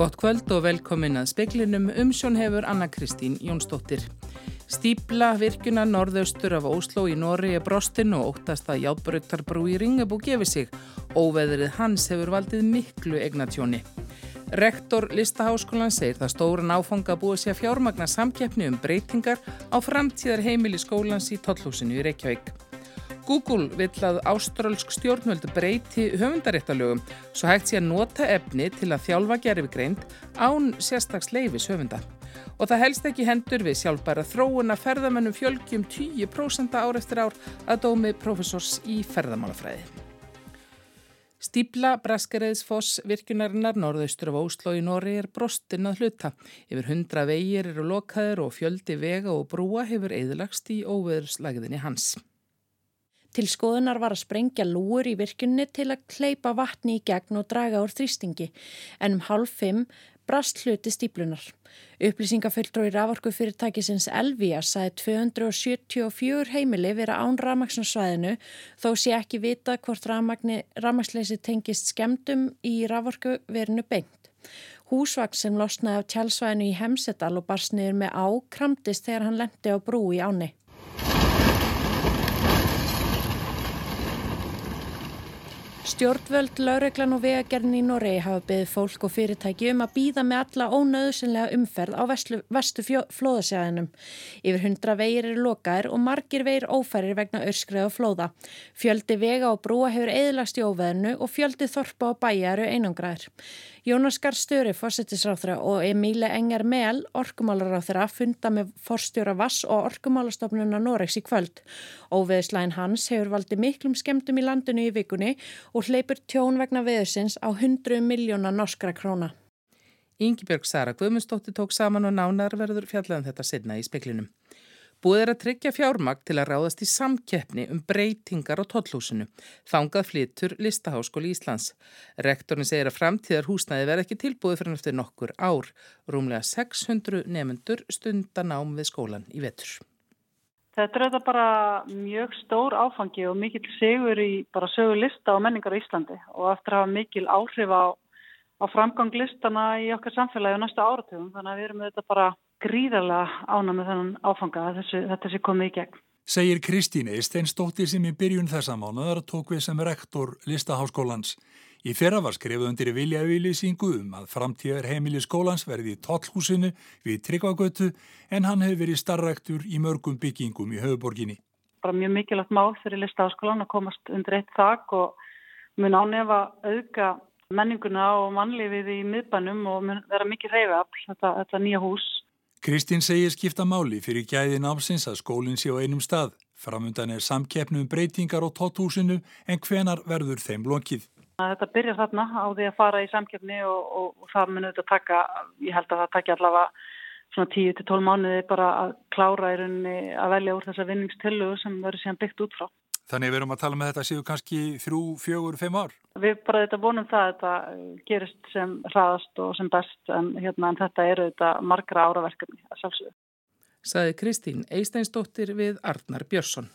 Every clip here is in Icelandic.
Gott kvöld og velkomin að speklinum umsjón hefur Anna Kristín Jónsdóttir. Stípla virkuna norðaustur af Óslo í Nóri er brostinn og óttast að játbröktarbrú í Ringabú gefi sig. Óveðrið hans hefur valdið miklu egnatjóni. Rektor Listaháskólan segir það stóran áfanga búið sér fjármagna samkeppni um breytingar á framtíðar heimili skólans í Tollhúsinu í Reykjavík. Google vill að ástrálsk stjórnvöldu breyti höfundaréttalögum svo hægt sé að nota efni til að þjálfa gerfigreind án sérstags leifis höfunda. Og það helst ekki hendur við sjálfbæra þróun að ferðamennum fjölgjum 10% ár eftir ár að dómi profesors í ferðamálafræði. Stíbla Braskareiðsfoss virkunarinnar norðaustur af Óslo í Nóri er brostinn að hluta. Yfir hundra vegir eru lokaður og fjöldi vega og brúa hefur eðlagst í óveðurslagðinni hans. Til skoðunar var að sprengja lúur í virkunni til að kleipa vatni í gegn og draga úr þrýstingi en um hálf fimm brast hluti stíplunar. Upplýsingaföldrói raforku fyrirtækisins Elvía sæði 274 heimili vera án ramagsnarsvæðinu þó sé ekki vita hvort ramagsleysi tengist skemdum í raforku verinu bengt. Húsvagn sem losnaði af tjálsvæðinu í Hemsedal og barsniður með á kramtist þegar hann lendi á brú í áni. Stjórnvöld, laureglan og vegagerðin í Noregi hafa beðið fólk og fyrirtæki um að býða með alla ónöðsynlega umferð á vestu, vestu flóðasjæðinum. Yfir hundra vegir eru lokaðir og margir vegir ófærir vegna öskreið og flóða. Fjöldi vega og brúa hefur eðlast í óveðinu og fjöldi þorpa og bæja eru einangraðir. Jónas Gar Störi, fórsettisráþra og Emíle Engar Mel, orkumálaráþra, funda með forstjóra Vass og orkumálastofnuna Noregs í kvöld. Óveðslægin hans hefur valdið miklum skemmtum í landinu í vikunni og hleypur tjón vegna veðusins á 100 miljóna norskra króna. Íngibjörg Sara Guðmundsdóttir tók saman og nánar verður fjallega um þetta sinna í speklinum. Búið er að tryggja fjármakt til að ráðast í samkeppni um breytingar á tollhúsinu. Þangað flyttur Listaháskóli Íslands. Rektorni segir að framtíðar húsnæði verð ekki tilbúið fyrir eftir nokkur ár. Rúmlega 600 nefnendur stundan ám við skólan í vetur. Þetta er þetta bara mjög stór áfangi og mikil segur í bara sögu lista og menningar á Íslandi og eftir að hafa mikil áhrif á, á framgang listana í okkar samfélagi á næsta áratugum. Þannig að við erum þetta bara gríðarlega ána með þennan áfanga að þessu, þetta sé komið í gegn. Segir Kristín Eisteinsdóttir sem í byrjun þessa mánuðar tók við sem rektor Listaháskólans. Í fyrra var skrifuð undir viljavíliðsíngu um að framtíðar heimili skólans verði í tollhúsinu við Tryggvagötu en hann hefur verið starrektur í mörgum byggingum í höfuborginni. Bara mjög mikilvægt mál fyrir Listaháskólan að komast undir eitt þak og mun ánefa auðga menninguna og mannlifið í miðbænum og mun vera mikið reyðafl þetta, þetta nýja hús. Kristín segir skipta máli fyrir gæðin ámsins að skólinn sé á einum stað. Framundan er samkeppnum breytingar á tóttúsinu en hvenar verður þeim lokið. Þetta byrjar þarna á því að fara í samkeppni og, og, og það munir þetta taka, ég held að það takja allavega svona 10-12 mánuði bara að klára í rauninni að velja úr þessa vinningstillu sem verður síðan byggt út frá. Þannig við erum að tala með þetta séu kannski þrjú, fjögur, fimm ár? Við bara þetta vonum það að þetta gerist sem hraðast og sem best en, hérna, en þetta eru þetta margra áraverkefni að sjálfsögðu. Saði Kristín Eisteinsdóttir við Arnar Björnsson.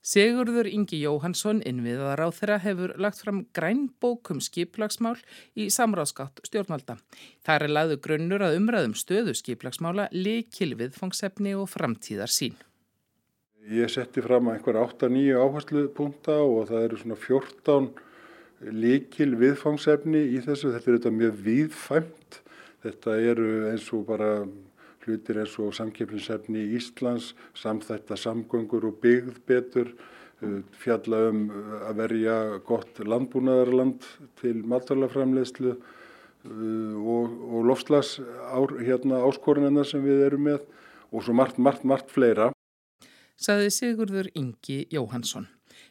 Sigurður Ingi Jóhansson innviðar á þeirra hefur lagt fram grænbókum skiplagsmál í samráðskátt stjórnvalda. Það er laðu grunnur að umræðum stöðu skiplagsmála, likil viðfangsefni og framtíðar sín. Ég setti fram einhver 8-9 áherslu punta og það eru svona 14 líkil viðfangsefni í þessu. Þetta er þetta mjög viðfæmt. Þetta eru eins og bara hlutir eins og samkeppninsefni í Íslands, samþætta samgöngur og byggð betur, fjalla um að verja gott landbúnaðarland til matalaframlegslu og, og lofslags hérna, áskorunina sem við erum með og svo margt, margt, margt fleira saði Sigurður Ingi Jóhansson.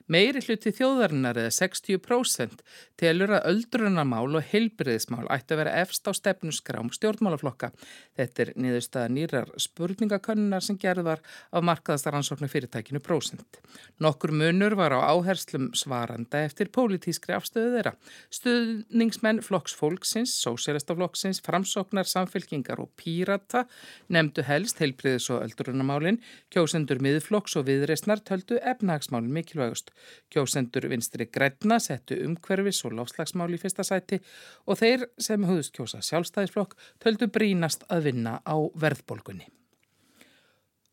Meiri hluti þjóðarinnar eða 60% telur að öldrunamál og heilbriðismál ætti að vera efst á stefnusgrám stjórnmálaflokka. Þetta er niðurstaða nýrar spurningakönnunar sem gerðar af markaðastaransóknu fyrirtækinu prósent. Nokkur munur var á áherslum svaranda eftir pólitískri afstöðu þeirra. Stuðningsmenn flokksfólksins, sósérastaflokksins, framsóknar, samfélkingar og pírata nefndu helst heilbriðis og öldrunamálin, kjósendur miðflokks og viðreysnar töldu efnahagsmálin mikilvægust. Kjósendur vinstri græna settu umhverfis og láfslagsmál í fyrsta sæti og þeir sem höfðust kjósa sjálfstæðisflokk töldu brínast að vinna á verðbolgunni.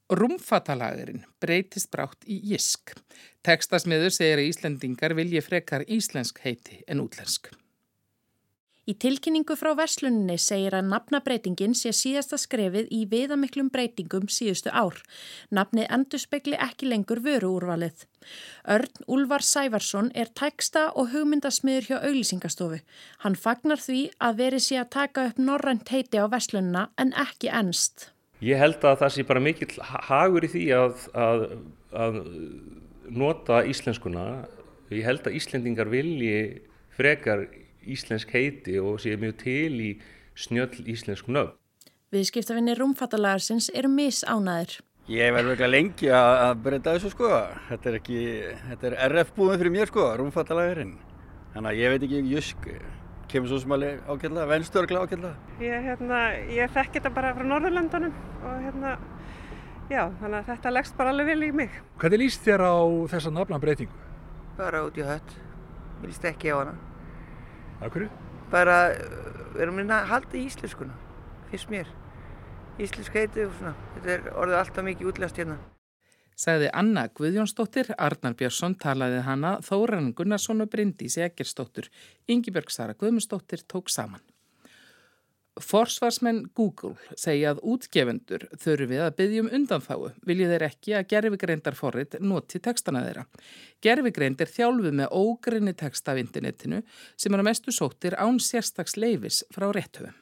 Rúmfatalagurinn breytist brátt í Jisk. Tekstasmiður segir að Íslendingar vilji frekar íslensk heiti en útlensk. Í tilkynningu frá Vesluninni segir að nafnabreitingin sé síðasta skrefið í viðamiklum breytingum síðustu ár. Nafnið endur spekli ekki lengur vöru úrvalið. Örn Úlvar Sævarsson er tæksta og hugmyndasmiður hjá auglýsingastofu. Hann fagnar því að veri sé að taka upp norrænt heiti á Veslunina en ekki ennst. Ég held að það sé bara mikill hagur í því að, að, að nota íslenskuna. Ég held að Íslendingar vilji frekar íslensk heiti og sé mjög til í snjöll íslensk nöfn. Viðskiptafinni rúmfattalagarsins eru misánæður. Ég verður ekki lengi að breyta þessu sko. Þetta er, ekki, þetta er RF búin fyrir mér sko, rúmfattalagarinn. Þannig að ég veit ekki, Jusk kemur svo smáli ákveðlega, venstörgla ákveðlega. Ég, hérna, ég þekk þetta bara frá Norðurlandunum og hérna, já, þannig að þetta leggst bara alveg vel í mig. Hvernig líst þér á þessa nafnabreitingu? Bara út í hött. Mér líst ekki á hana. Af hverju? Bara, við erum að halda í íslenskuna, finnst mér. Íslensk heiti og svona, þetta er orðið alltaf mikið útlæst hérna. Sagði Anna Guðjónsdóttir, Arnar Björnsson talaði hana, Þóran Gunnarsson og Bryndís Egersdóttir. Ingiberg Sara Guðmundsdóttir tók saman. Forsvarsmenn Google segja að útgefendur þurfi að byggjum undanfáu viljið þeir ekki að gerfigreindar forrið noti textana þeirra. Gerfigreind er þjálfuð með ógrinni texta af internetinu sem er að mestu sóttir án sérstags leifis frá réttöfum.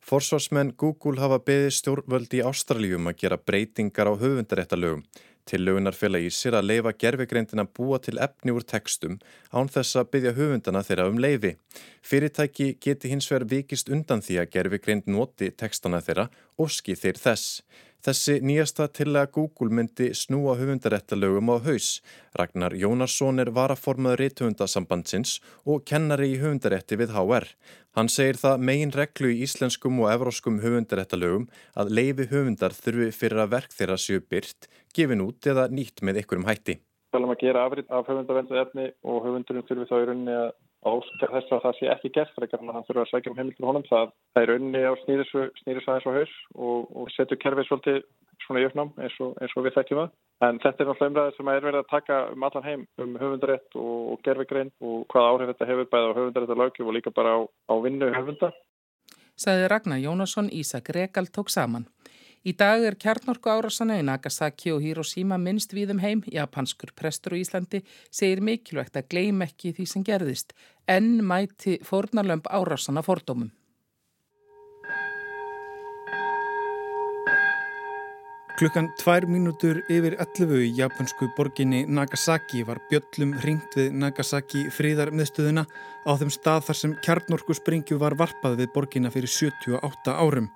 Forsvarsmenn Google hafa beðið stjórnvöld í Ástralíum að gera breytingar á höfundaréttalögum Tillögunar fela í sér að leifa gerfegreindina búa til efni úr tekstum án þess að byggja höfundana þeirra um leifi. Fyrirtæki geti hins vegar vikist undan því að gerfegreind noti tekstana þeirra og skið þeir þess. Þessi nýjasta til að Google myndi snúa höfundaréttalögum á haus. Ragnar Jónarsson er varaformaður reythöfundasambandsins og kennari í höfundarétti við HR. Hann segir það megin reglu í íslenskum og evróskum höfundaréttalögum að leifi höfundar þurfi fyrir að verk þeirra séu byrt, gefin út eða nýtt með ykkurum hætti. Við talum að gera afrið af höfundavendu efni og höfundurinn þurfi þá í rauninni að áskar þess að það sé ekki gert frekar en að hann þurfa að sækja um heimildur honum. Það, það er unni á aðeins á haus og, og setur kerfið svolítið svona í uppnám eins og, eins og við þekkjum það. En þetta er náttúrulega umræðið sem er verið að taka um allan heim um höfundarétt og, og gerfigrein og hvað áhrif þetta hefur bæðið á höfundarétt og lögjum og líka bara á, á vinnu höfunda. Saði Ragnar Jónasson Ísak Rekal tók saman Í dag er kjarnorku árásana í Nagasaki og Hiroshima minnst við um heim. Japanskur prestur í Íslandi segir mikilvægt að gleym ekki því sem gerðist. En mæti fórnarlömp árásana fordómum. Klukkan tvær mínútur yfir 11 í japansku borginni Nagasaki var bjöllum ringt við Nagasaki fríðarmiðstöðuna á þeim stað þar sem kjarnorku springju var varpað við borginna fyrir 78 árum.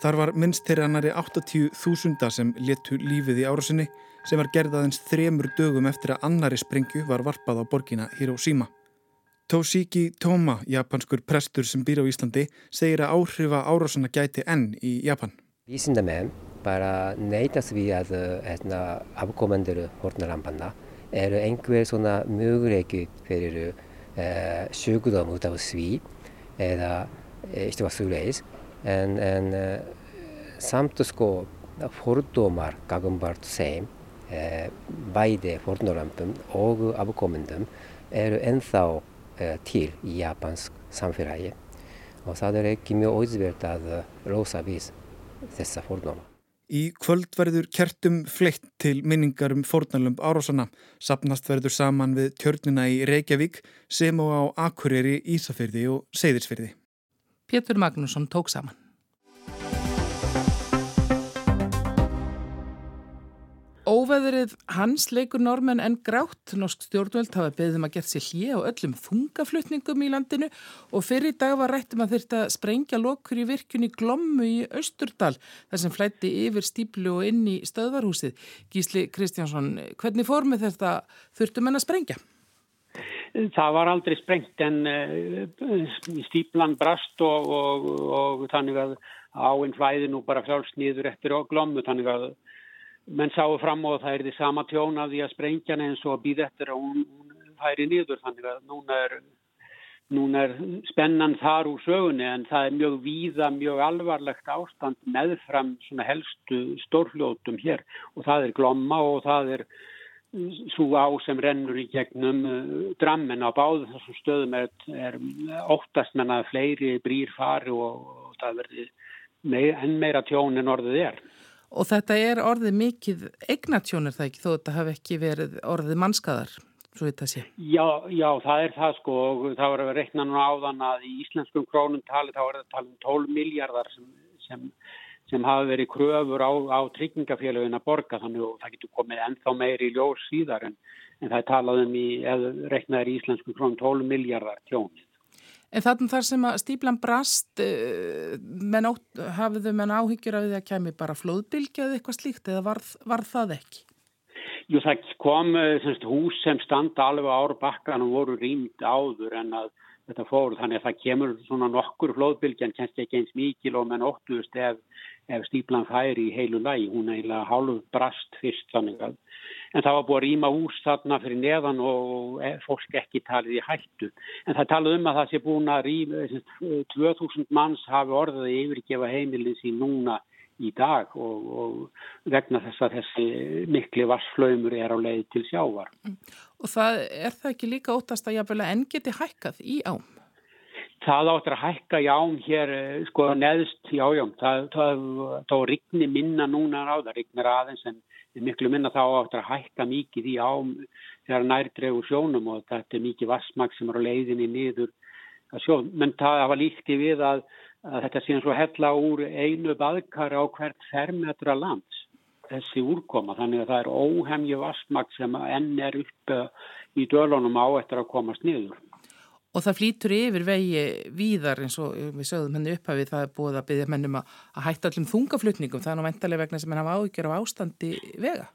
Þar var minnst þeirra annari 80.000 sem letu lífið í árásinni sem var gerðaðins þremur dögum eftir að annari sprengju var varpað á borgina Hiroshima. Toshiki Toma, japanskur prestur sem býr á Íslandi, segir að áhrifa árásana gæti enn í Japan. Vísindamenn bara neytast við að hérna, afkomendur hortnarampanna eru einhver svona möguleiki fyrir eh, sjúkdóm út af sví eða eitthvað svoleiðis en, en samt sko fordómar gagnbart þeim uh, bæði fórnurlömpum og afkomendum eru ennþá uh, til í japansk samfélagi og það er ekki mjög auðvert að losa við þessa fordóma. Í kvöld verður kertum fleitt til minningar um fórnarlömp árásana. Sapnast verður saman við tjörnina í Reykjavík sem og á Akureyri, Ísafyrði og Seyðisfyrði. Pétur Magnússon tók saman. Óveðrið hans leikur normenn en grátt. Norsk stjórnvöld hafa beðið um að gera sér hlið á öllum þungaflutningum í landinu og fyrir dag var rættum að þurft að sprengja lokur í virkunni Glommu í Östurdal þar sem flætti yfir stíplu og inn í stöðvarhúsið. Gísli Kristjánsson, hvernig fórmið þetta þurftum en að sprengja? Það var aldrei sprengt en uh, stíplan brast og, og, og þannig að áinn flæði nú bara frálst nýður eftir og glommu þannig að menn sáu fram að það er því sama tjón af því að sprengjan eins og að býða eftir að hún, hún færi nýður þannig að núna er, núna er spennan þar úr sögunni en það er mjög víða, mjög alvarlegt ástand meðfram helstu stórfljótum hér. Og það er glomma og það er svo á sem rennur í gegnum uh, drammen á báðu þessum stöðum er, er óttast menna fleiri brýr fari og, og það verður meir, enn meira tjón en orðið er. Og þetta er orðið mikið eignatjónir það ekki þó þetta hafi ekki verið orðið mannskadar, svo það sé. Já, já, það er það sko og það var að rekna nú áðan að í íslenskum krónum tali þá er það tala um 12 miljardar sem, sem, sem hafa verið kröfur á, á tryggingafélagin að borga þannig og það getur komið ennþá meiri í ljós síðar en, en það er talað um í, eða reknaður í íslenskum krónum 12 miljardar tjónið. En þannig þar sem að stíplan brast, eh, menn átt, hafiðu menn áhyggjur af því að kemi bara flóðbylgi eða eitthvað slíkt eða var, var það ekki? Jú, það kom eh, semst, hús sem standa alveg ára bakkan og voru rýmt áður en að þetta fór þannig að það kemur svona nokkur flóðbylgi en kennst ekki eins mikil og menn óttuðust ef, ef stíplan færi í heilu lægi. Hún er eiginlega hálf brast fyrst þannig að en það var búið að rýma hús þarna fyrir neðan og e, fólk ekki talið í hættu. En það talið um að það sé búin að rýma, 2000 manns hafi orðið að yfirgefa heimilin sín núna í dag og, og vegna þess að þessi mikli vassflaumur er á leið til sjávar. Og það er það ekki líka ótast að jáfnvel að enn geti hækkað í ám? Það áttur að hækka í ám hér sko neðst í ájám. Það, það, þá rignir minna núna á það, rignir aðeins en miklu minna þá áttur að hækka mikið í ám þegar nærdregu sjónum og þetta er mikið vassmag sem er á leiðinni niður að sjón. Menn það var líkti við að, að þetta sé eins og hella úr einu baðkar á hvert fermetra lands þessi úrkoma þannig að það er óhemju vassmag sem enn er upp í dölunum á eftir að komast niður. Og það flýtur yfir vegi víðar eins og við sögðum henni upphafið það er búið að byggja mennum að, að hætta allum þungaflutningum, það er nú vendalega vegna sem henn hafa áhyggjur á ástandi vega.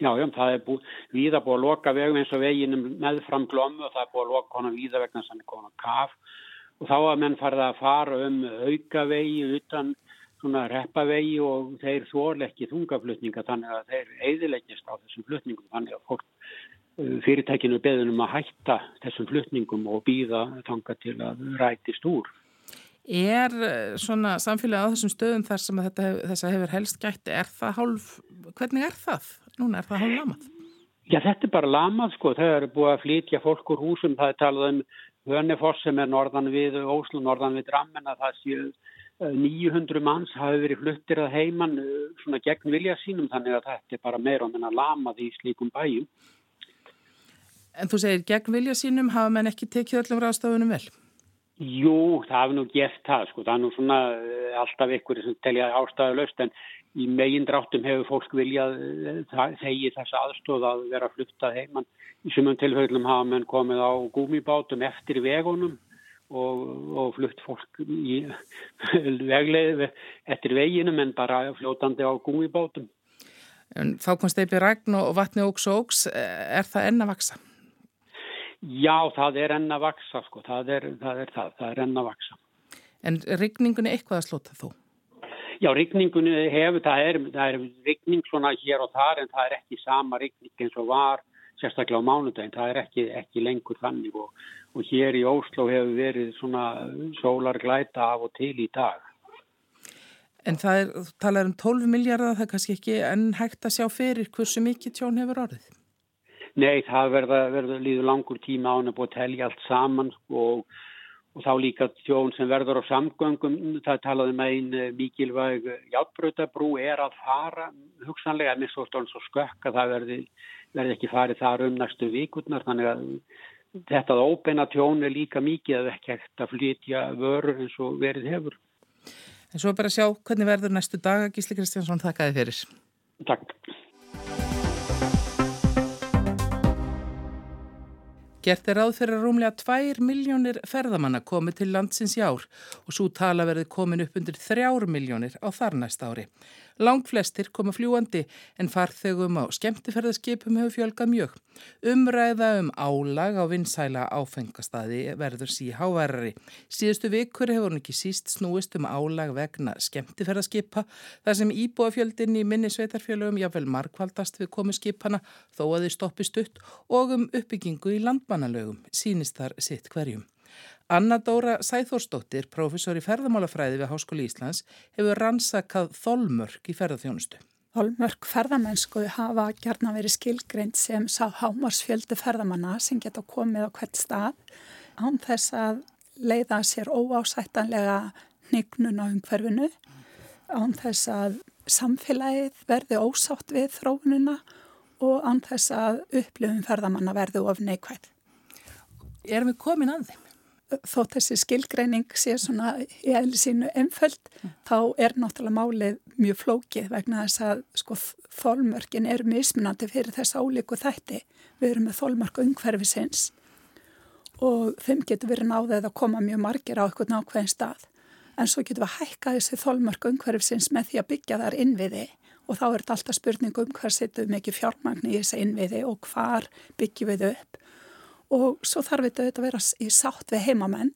Já, já, það er búið, víða búið að loka vegum eins og veginum meðfram glömmu og það er búið að loka konar víða vegna sem er konar kaf og þá að menn farið að fara um auka vegi utan svona reppavegi og þeir þól ekki þungaflutninga þannig að þeir eidilegist á þessum flutningum þannig að fólk fyrirtækinu beðunum að hætta þessum flutningum og býða þanga til að rætist úr. Er eh, svona samfélagi á þessum stöðum þar sem þetta hef, þessa hefur helst gætti, er það hálf, hvernig er það? Núna er það hálf lamað? Já, þetta er bara lamað sko, þau eru búið að flytja fólk úr húsum, það er talað um Hönnefoss sem er norðan við Óslu, norðan við Drammen að það séu 900 manns hafi verið fluttir að heiman svona gegn vilja sínum þannig að þetta er bara meira og menna lamað í slíkum bæjum. En þú segir, gegn vilja sínum hafa menn ekki tekið öllum ráðstafunum vel? Jú, það hefur nú gert það, sko. Það er nú svona uh, alltaf ykkur sem telja ástæðu löst, en í megin dráttum hefur fólk viljað uh, þegi þess aðstóð að vera fluttað heimann. Í sumum tilfellum hafa menn komið á gúmibátum eftir vegunum og, og flutt fólk í vegleið eftir veginum en bara fljótandi á gúmibátum. Steipið regn og vatni óks og óks, er það enn að vaksa? Já, það er enn að vaksa, sko. Það er það, er það. það er enn að vaksa. En rigningunni eitthvað að slota þú? Já, rigningunni hefur, það er, það er rigning svona hér og þar en það er ekki sama rigning eins og var sérstaklega á mánudagin. Það er ekki, ekki lengur þannig og, og hér í Óslo hefur verið svona sólarglæta af og til í dag. En það er, talar um 12 miljardar, það er kannski ekki enn hægt að sjá fyrir hversu mikið tjón hefur orðið? Nei, það verða, verða líður langur tíma án að búið að telja allt saman og, og þá líka tjón sem verður á samgöngum, það talaði með um einn eh, mikilvæg hjálprötabrú er að fara, hugsanlega er missóstóðan svo skökk að það verði, verði ekki farið þar um næstu vikundnar, þannig að þetta óbeina tjón er líka mikið að ekki ekkert að flytja vörur eins og verið hefur. En svo bara sjá hvernig verður næstu dag, Gísli Kristjánsson, þakkaði fyrir. Takk. Gert er ráð fyrir að rúmlega 2 miljónir ferðamanna komi til landsins í ár og svo tala verði komin upp undir 3 miljónir á þar næsta ári. Lang flestir koma fljúandi en farþegum á skemmtiferðarskipum hefur fjölgað mjög. Umræða um álag á vinsæla áfengastadi verður sí háverri. Síðustu vikur hefur hún ekki síst snúist um álag vegna skemmtiferðarskipa þar sem íbúafjöldin í minni sveitarfjölugum jáfnvel markvaldast við komu skipana þó að þið stoppi stutt og um uppbyggingu í landmannalögum sínist þar sitt hverjum. Anna Dóra Sæþórsdóttir, professor í ferðamálafræði við Háskóli Íslands, hefur rannsakað þolmörk í ferðarþjónustu. Þolmörk ferðamennsku hafa gerna verið skilgreint sem sá hámarsfjöldu ferðamanna sem geta komið á hvert stað án þess að leiða sér óásættanlega hnignun á umhverfinu, án þess að samfélagið verði ósátt við þróununa og án þess að upplifum ferðamanna verði of neikvæð. Erum við komin að þeim? Þótt þessi skilgreining sé svona í eðli sínu einföld mm. þá er náttúrulega málið mjög flókið vegna þess að sko þólmörkin eru mismunandi fyrir þess álíku þætti. Við erum með þólmörku umhverfisins og þeim getur verið náðið að koma mjög margir á eitthvað nákvæðin stað en svo getur við að hækka þessi þólmörku umhverfisins með því að byggja þar innviði og þá er þetta alltaf spurning um hvað setum við mikið fjármagn í þessi innviði og hvar byggjum við upp og svo þarf þetta að vera í sátt við heimamenn.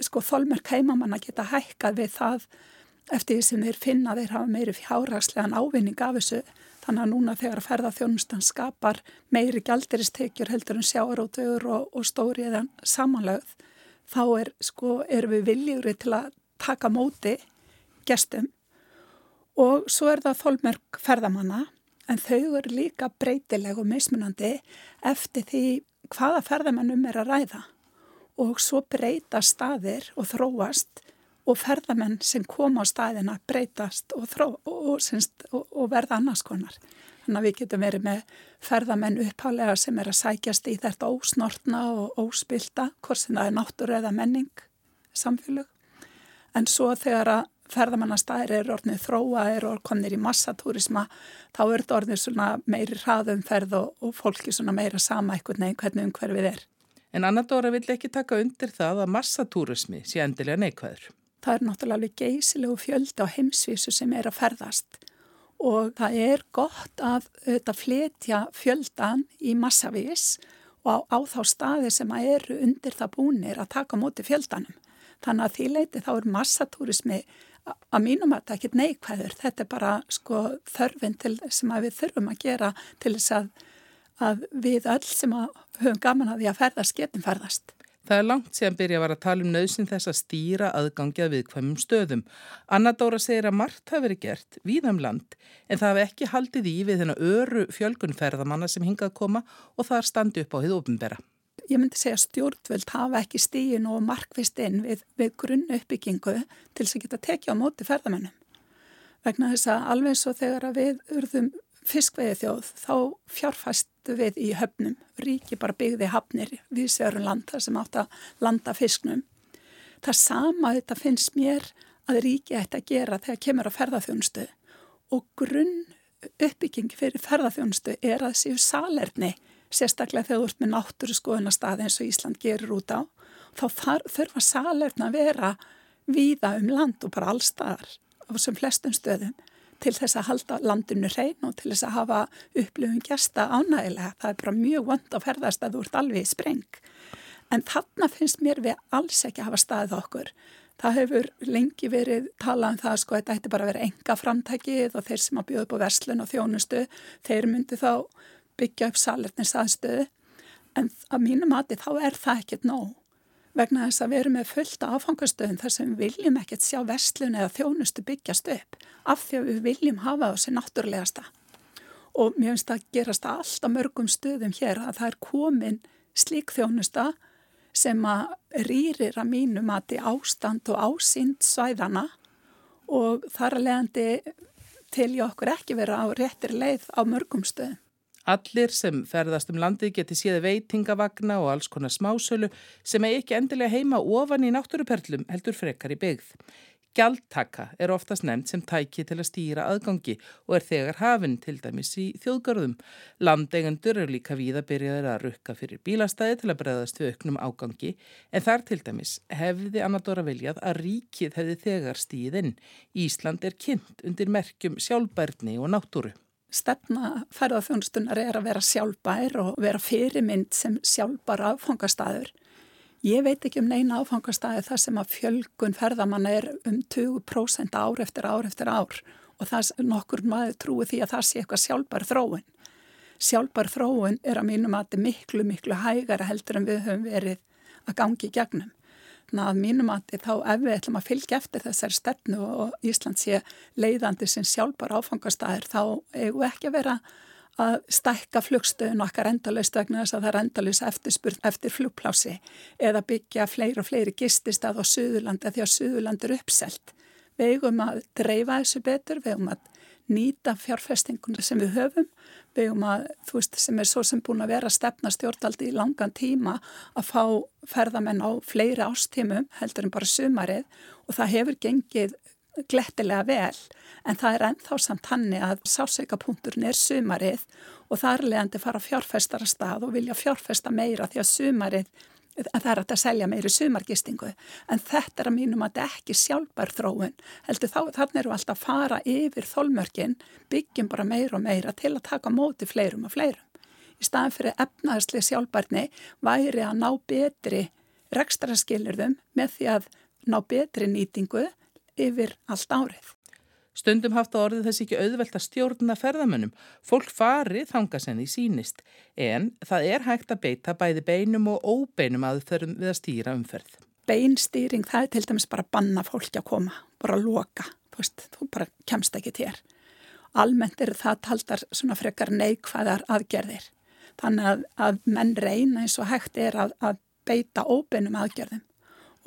Sko þólmerk heimamanna geta hækkað við það eftir því sem þeir finna þeir hafa meiri fjárhagslegan ávinning af þessu. Þannig að núna þegar að ferðarþjónustan skapar meiri gældiristekjur heldur en sjáarótögur og, og stóriðan samanlögð þá er sko erum við viljúri til að taka móti gestum. Og svo er það þólmerk ferðamanna en þau eru líka breytileg og mismunandi eftir því hvaða ferðamennum er að ræða og svo breyta staðir og þróast og ferðamenn sem koma á staðina breytast og, þró, og, og, og verða annars konar. Þannig að við getum verið með ferðamenn upphálega sem er að sækjast í þetta ósnortna og óspilta, hvort sem það er náttúru eða menning samfélög. En svo þegar að ferðamannastæðir eru orðnið þróa, eru orðnir í massatúrisma, þá er þetta orðnið svona meiri hraðumferð og, og fólki svona meira sama eitthvað nefn hvernig umhverfið er. En Anna Dóra vill ekki taka undir það að massatúrismi sé endilega neikvæður. Það er náttúrulega alveg geysilegu fjöldi á heimsvísu sem er að ferðast og það er gott að þetta fletja fjöldan í massavís og á, á þá staði sem að eru undir það búnir að taka móti fjöldanum. Þannig að því leiti þá er massatúrismi að mínum að þetta ekki neikvæður, þetta er bara sko þörfin til sem að við þurfum að gera til þess að, að við öll sem að höfum gaman að því að ferðast getum ferðast. Það er langt sem byrja að vara að tala um nöðsin þess að stýra aðgangið við hvaðum stöðum. Anna Dóra segir að margt hafi verið gert víðam um land en það hafi ekki haldið í við þennan öru fjölgunferðamanna sem hingað koma og það er standi upp á hið ofinbera ég myndi segja stjórnvöld hafa ekki stíin og markvist inn við, við grunn uppbyggingu til þess að geta tekið á móti ferðamennum. Vegna þess að alveg svo þegar við urðum fiskveiði þjóð þá fjárfæstu við í höfnum, ríki bara byggði hafnir við sérum landa sem átt að landa fisknum. Það sama þetta finnst mér að ríki ætti að gera þegar kemur á ferðarþjónustu og grunn uppbygging fyrir ferðarþjónustu er að séu salerni sérstaklega þegar þú ert með náttúru skoðunastað eins og Ísland gerir út á, þá þurfa salerna að vera víða um land og bara allstaðar á þessum flestum stöðum til þess að halda landinu hrein og til þess að hafa upplifun gæsta ánægilega. Það er bara mjög vond að ferðast að þú ert alveg í spreng. En þarna finnst mér við alls ekki að hafa staðið okkur. Það hefur lengi verið talað um það sko að þetta ætti bara að vera enga framtækið og þeir sem að bjóða upp á verslun og þjónustu, þeir myndi þá byggja upp salernis aðstöðu en að mínu mati þá er það ekkert nóg vegna þess að við erum með fullta áfangastöðum þar sem við viljum ekkert sjá vestlun eða þjónustu byggjast upp af því að við viljum hafa þessi náttúrulegasta og mér finnst að gerast alltaf mörgum stöðum hér að það er komin slík þjónusta sem að rýrir að mínu mati ástand og ásýnd svæðana og þar að leiðandi til ég okkur ekki vera á réttir leið á mörgum stöðum. Allir sem ferðast um landið geti séð veitingavagna og alls konar smásölu sem er ekki endilega heima ofan í náttúruperlum heldur frekar í byggð. Gjaldtaka er oftast nefnd sem tæki til að stýra aðgangi og er þegar hafinn til dæmis í þjóðgarðum. Landeigendur eru líka víða byrjaðir að rukka fyrir bílastæði til að breðast við auknum ágangi en þar til dæmis hefði Anadora viljað að ríkið hefði þegar stíðinn. Ísland er kynnt undir merkjum sjálfbærni og náttúru. Stefna ferðarþjónustunar er að vera sjálfbær og vera fyrirmynd sem sjálfbar aðfangastæður. Ég veit ekki um neina áfangastæði þar sem að fjölgun ferðamanna er um 20% ár eftir ár eftir ár og það er nokkur maður trúið því að það sé eitthvað sjálfbar þróun. Sjálfbar þróun er að mínum að þetta er miklu, miklu hægara heldur en við höfum verið að gangi í gegnum. Þannig að mínum að þá ef við ætlum að fylgja eftir þessari stefnu og Ísland sé leiðandi sem sjálfbar áfangastæðir þá eigum við ekki að vera að stækka flugstöðun okkar endalust vegna þess að það er endalust eftirspurð eftir flugplási eða byggja fleiri og fleiri gististað á Suðurlanda því að Suðurland er uppselt. Við eigum að dreifa þessu betur, við eigum að nýta fjárfestinguna sem við höfum, við eigum að, þú veist, sem er svo sem búin að vera stefna stjórnaldi í langan tíma að fá ferðamenn á fleiri ástímum heldur en bara sumarið og það hefur gengið glettilega vel. En það er ennþá samt hanni að sásveikapunkturinn er sumarið og það er leðandi fara fjárfestara stað og vilja fjárfesta meira því að sumarið að það er að selja meiri sumargistingu. En þetta er að mínum að þetta ekki sjálfbær þróun. Heldur þá þannig eru alltaf að fara yfir þólmörkin byggjum bara meira og meira til að taka móti fleirum og fleirum. Í staðan fyrir efnaðsli sjálfbærni væri að ná betri rekstra skilurðum með því að ná betri nýtingu yfir allt árið. Stundum haft á orðið þessi ekki auðvelt að stjórna ferðamönnum. Fólk fari þangasenni sínist en það er hægt að beita bæði beinum og óbeinum að þau þurfum við að stýra umferð. Beinstýring það er til dæmis bara að banna fólki að koma, bara að loka. Þú veist, þú bara kemst ekki til þér. Almennt er það taldar svona frekar neikvæðar aðgerðir. Þannig að, að menn reyna eins og hægt er að, að beita óbeinum aðgerðum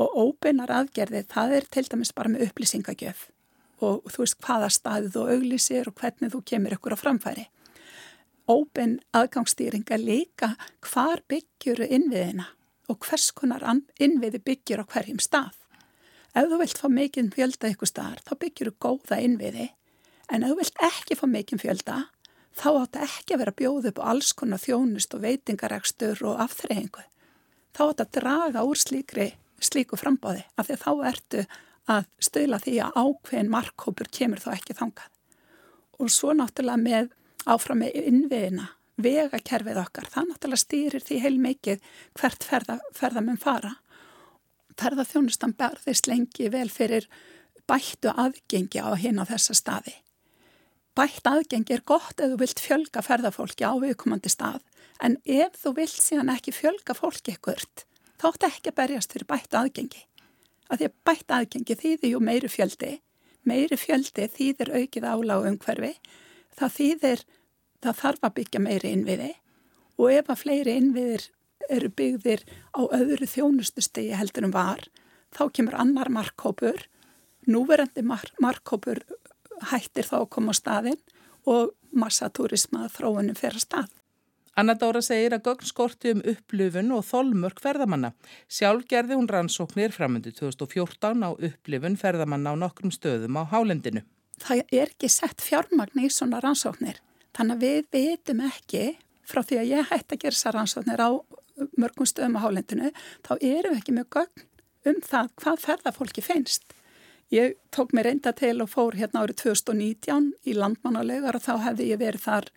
og óbeinar aðgerði það er til dæmis bara með upplýsingagjöf og þú veist hvaða staðið þú auglýsir og hvernig þú kemur ykkur á framfæri. Óbein aðgangsstýringa líka hvar byggjuru innviðina og hvers konar innviði byggjur á hverjum stað. Ef þú vilt fá mikinn fjölda ykkur staðar þá byggjuru góða innviði en ef þú vilt ekki fá mikinn fjölda þá átt ekki að vera bjóð upp á alls konar þjónust og veitingaregstur og afþreyingu. Þá átt að draga úr slíkri slíku frambáði af því að þá ertu að stöila því að ákveðin markkópur kemur þá ekki þangað. Og svo náttúrulega með áfram með innviðina, vegakerfið okkar, það náttúrulega stýrir því heil mikið hvert ferða, ferðamenn fara. Ferðarþjónustan berðist lengi vel fyrir bættu aðgengi á hinn á þessa staði. Bætt aðgengi er gott ef þú vilt fjölga ferðarfólki á viðkomandi stað en ef þú vilt síðan ekki fjölga fólki ekkert þá ætti ekki að berjast fyrir bætt aðgengi. Af því að bætt aðgengi þýðir jú meiri fjöldi, meiri fjöldi þýðir aukið álág umhverfi, það þýðir, það þarf að byggja meiri innviði. Og ef að fleiri innviðir eru byggðir á öðru þjónustustegi heldur en var, þá kemur annar markkópur, núverandi mark markkópur hættir þá að koma á staðinn og massatúrisma þróunum fer að stað. Anna Dóra segir að gögn skorti um upplifun og þolmörk ferðamanna. Sjálf gerði hún rannsóknir framöndu 2014 á upplifun ferðamanna á nokkrum stöðum á hálendinu. Það er ekki sett fjármagn í svona rannsóknir. Þannig að við veitum ekki frá því að ég hætti að gera þessar rannsóknir á mörgum stöðum á hálendinu, þá erum við ekki með gögn um það hvað ferðafólki finnst. Ég tók mér reynda til og fór hérna árið 2019 í landmannulegar og þá hefði ég verið þar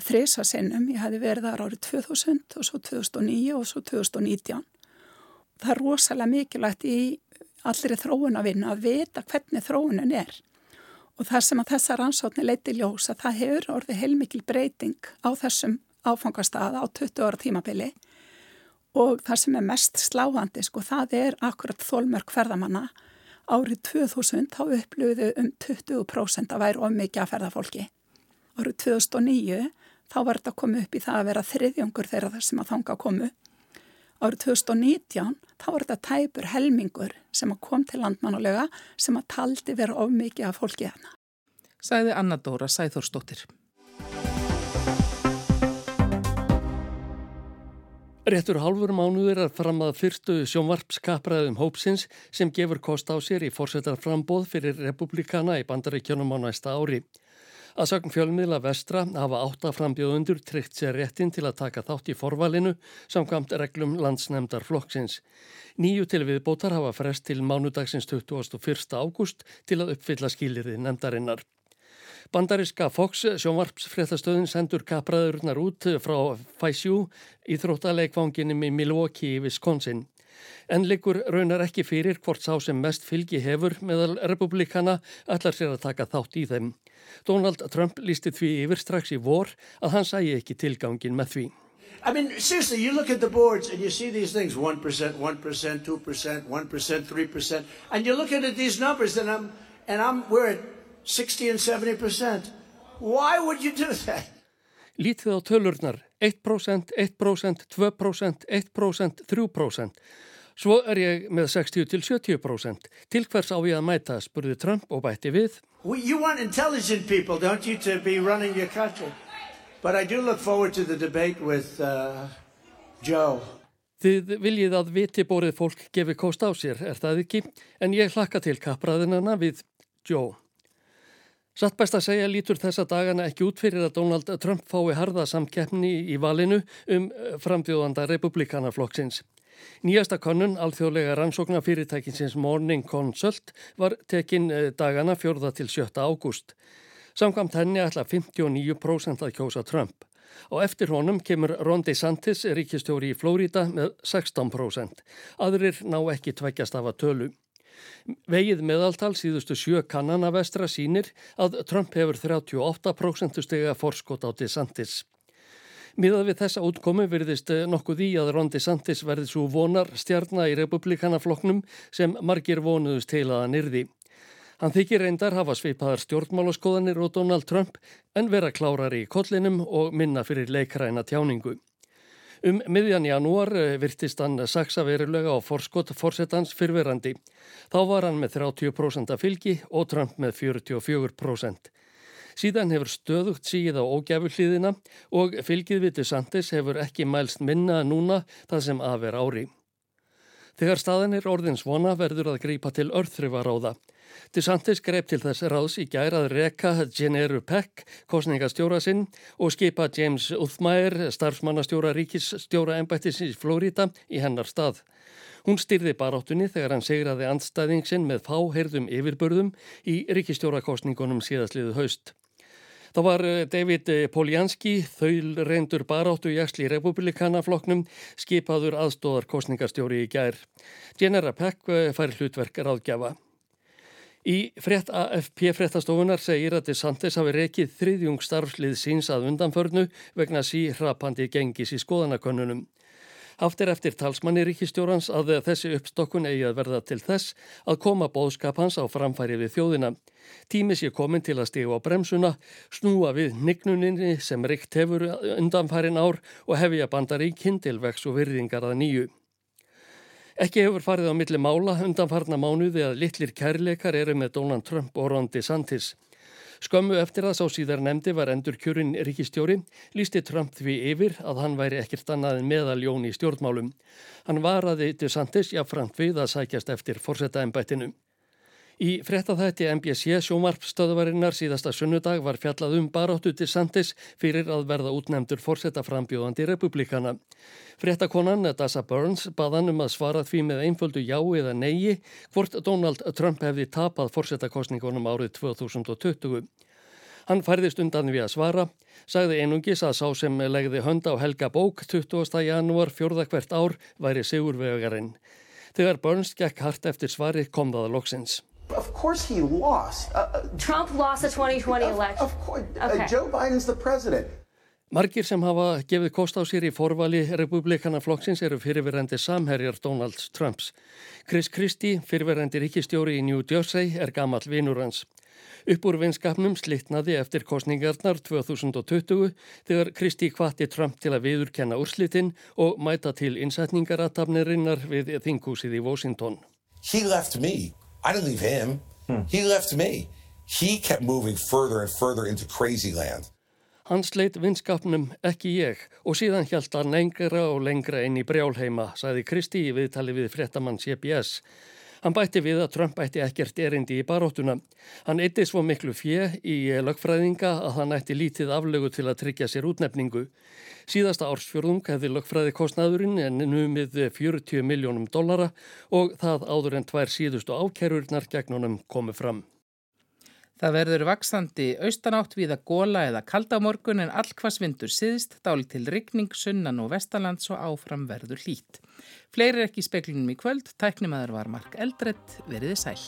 þresa sinnum, ég hefði verið þar árið 2000 og svo 2009 og svo 2019. Það er rosalega mikilvægt í allir þróunavinnu að vita hvernig þróunin er og þar sem að þessa rannsóknir leiti ljós að það hefur orðið heilmikil breyting á þessum áfangastað á 20 ára tímabili og það sem er mest sláhandi sko það er akkurat þólmörk ferðamanna árið 2000 þá upplöfuðu um 20% að væri of mikið að ferðafólki. Árið 2009 þá var þetta komið upp í það að vera þriðjöngur þeirra þar sem að þanga komu. Árið 2019 þá var þetta tæpur helmingur sem að kom til landmannulega sem að taldi vera of mikið af fólki hana. Sæði Anna Dóra Sæþórsdóttir. Réttur halfur mánuður er fram að fyrstu sjónvarpskapraðum hópsins sem gefur kost á sér í fórsetar frambóð fyrir republikana í bandaríkjónum á næsta ári. Að sagn fjölmiðla vestra hafa áttaframbjóðundur tryggt sér réttin til að taka þátt í forvalinu samkvæmt reglum landsnemdar flokksins. Nýju til viðbótar hafa frest til mánudagsins 21. ágúst til að uppfylla skilirði nemdarinnar. Bandariska Fox sjónvarpsfréttastöðin sendur kapraðurnar út frá Fæsjú í þróttaleikvanginum í Milwaukee í Wisconsin. En liggur raunar ekki fyrir hvort sá sem mest fylgi hefur meðal republikana allar sér að taka þátt í þeim. Donald Trump lísti því yfir strax í vor að hann sæi ekki tilgangin með því. I mean, seriously, you look at the boards and you see these things 1%, 1%, 2%, 1%, 3%, and you're looking at these numbers and I'm, and I'm, we're at 60 and 70%. Why would you do that? Lítið á tölurnar 1%, 1%, 2%, 1%, 3%. Svo er ég með 60 til 70%. Til hvers á ég að mæta, spurði Trump og bætti við. You want intelligent people, don't you, to be running your country? But I do look forward to the debate with uh, Joe. Þið viljið að vitiborið fólk gefi kost á sér, er það ekki? En ég hlakka til kapraðinana við Joe. Satt best að segja lítur þessa dagana ekki út fyrir að Donald Trump fái harða samkeppni í valinu um frambjóðanda republikanaflokksins. Nýjasta konun, alþjóðlega rannsóknar fyrirtækinsins Morning Consult, var tekin uh, dagana 4. til 7. ágúst. Samkvæmt henni ætla 59% að kjósa Trump. Og eftir honum kemur Ron DeSantis, ríkistjóri í Flórida, með 16%. Aðrir ná ekki tveggjast af að tölu. Vegið meðaltal síðustu sjö kannana vestra sínir að Trump hefur 38% stega forskot á DeSantis. Miðað við þessa útkomi verðist nokkuð í að Ron DeSantis verði svo vonar stjarnar í republikanafloknum sem margir vonuðust til að hann yrði. Hann þykir reyndar hafa sveipaðar stjórnmálaskoðanir og Donald Trump en vera klárar í kollinum og minna fyrir leikræna tjáningu. Um miðjan janúar eh, virtist hann saksa verulega á forskott fórsetans fyrverandi. Þá var hann með 30% af fylgi og Trump með 44%. Síðan hefur stöðugt síð á ógæfuhliðina og fylgið við DeSantis hefur ekki mælst minna núna það sem aðver ári. Þegar staðin er orðins vona verður að grípa til örþrifaráða. DeSantis greip til þess ráðs í gærað reka Generu Peck, kostningastjóra sinn og skipa James Uthmæður, starfsmannastjóra ríkisstjóra ennbættis í Flórida í hennar stað. Hún styrði baráttunni þegar hann segraði andstæðingsinn með fáheirðum yfirbörðum í ríkistjórakostningunum síðastliðu haust. Það var eh, David Poljanski, þaul reyndur baráttu í Jaksli republikanafloknum, skipaður aðstóðar kostningastjóri í gær. Genera Peck eh, fær hlutverk ráðgjafa. Í frétt AFP fréttastofunar segir að DeSantis hafi rekið þriðjung starfslið síns að undanförnu vegna síhrapandi gengis í skoðanakönnunum. Haft er eftir talsmanni ríkistjórans að þessi uppstokkun eigi að verða til þess að koma bóðskap hans á framfæri við þjóðina. Tími sé komin til að stígu á bremsuna, snúa við nignuninni sem ríkt hefur undanfærin ár og hefja bandaríkinn til vex og virðingar að nýju. Ekki hefur farið á milli mála undanfarna mánuði að litlir kærleikar eru með Donald Trump og Ron DeSantis. Skömmu eftir að sá síðar nefndi var endur kjörinn ríkistjóri, lísti Trump því yfir að hann væri ekkert annað en meðaljón í stjórnmálum. Hann varaði DeSantis jáfnframt við að sækjast eftir forsetta ennbættinu. Í frettathætti MBC sjómarpstöðvarinnar síðasta sunnudag var fjallað um baráttu til Santis fyrir að verða útnemdur fórsetta frambjóðandi republikana. Frettakonan Dasa Burns baðan um að svara því með einföldu já eða neyi hvort Donald Trump hefði tapað fórsettakostningunum árið 2020. Hann færðist undan við að svara, sagði einungis að sá sem legði hönd á Helga Bók 20. janúar fjörða hvert ár væri sigurvegarinn. Þegar Burns gekk hart eftir svari kom það loksins. Of course he lost. Uh, uh Trump lost the 2020 election. Of course. Uh, okay. Uh, Joe Biden's the president. Margir sem hafa gefið kost á sér í forvali republikana flokksins eru fyrirverandi samherjar Donald Trumps. Chris Christie, fyrirverandi ríkistjóri í New Jersey, er gammal vinur hans. Upp úr vinskapnum slittnaði eftir kostningarnar 2020 þegar Christie kvatti Trump til að viðurkenna úrslitin og mæta til innsetningaratabnirinnar við þingúsið í Washington. He left me I didn't leave him. Hmm. He left me. He kept moving further and further into crazy land. Hann sleitt vinskapnum ekki ég og síðan hjælt hann lengra og lengra inn í brjálheima, sagði Kristi í viðtali við frettamann CBS. Hann bætti við að Trump ætti ekkert erindi í baróttuna. Hann eitti svo miklu fjö í lögfræðinga að hann ætti lítið aflögu til að tryggja sér útnefningu. Síðasta ársfjörðung hefði lögfræði kostnaðurinn en numið 40 miljónum dollara og það áður en tvær síðustu ákerurnar gegn honum komið fram. Það verður vaksandi austanátt við að góla eða kalda morgun en allkvass vindur siðst, dáli til rigning, sunnan og vestalands og áfram verður hlít. Fleiri er ekki í speklinum í kvöld, tæknimaður var Mark Eldredd, veriði sæl.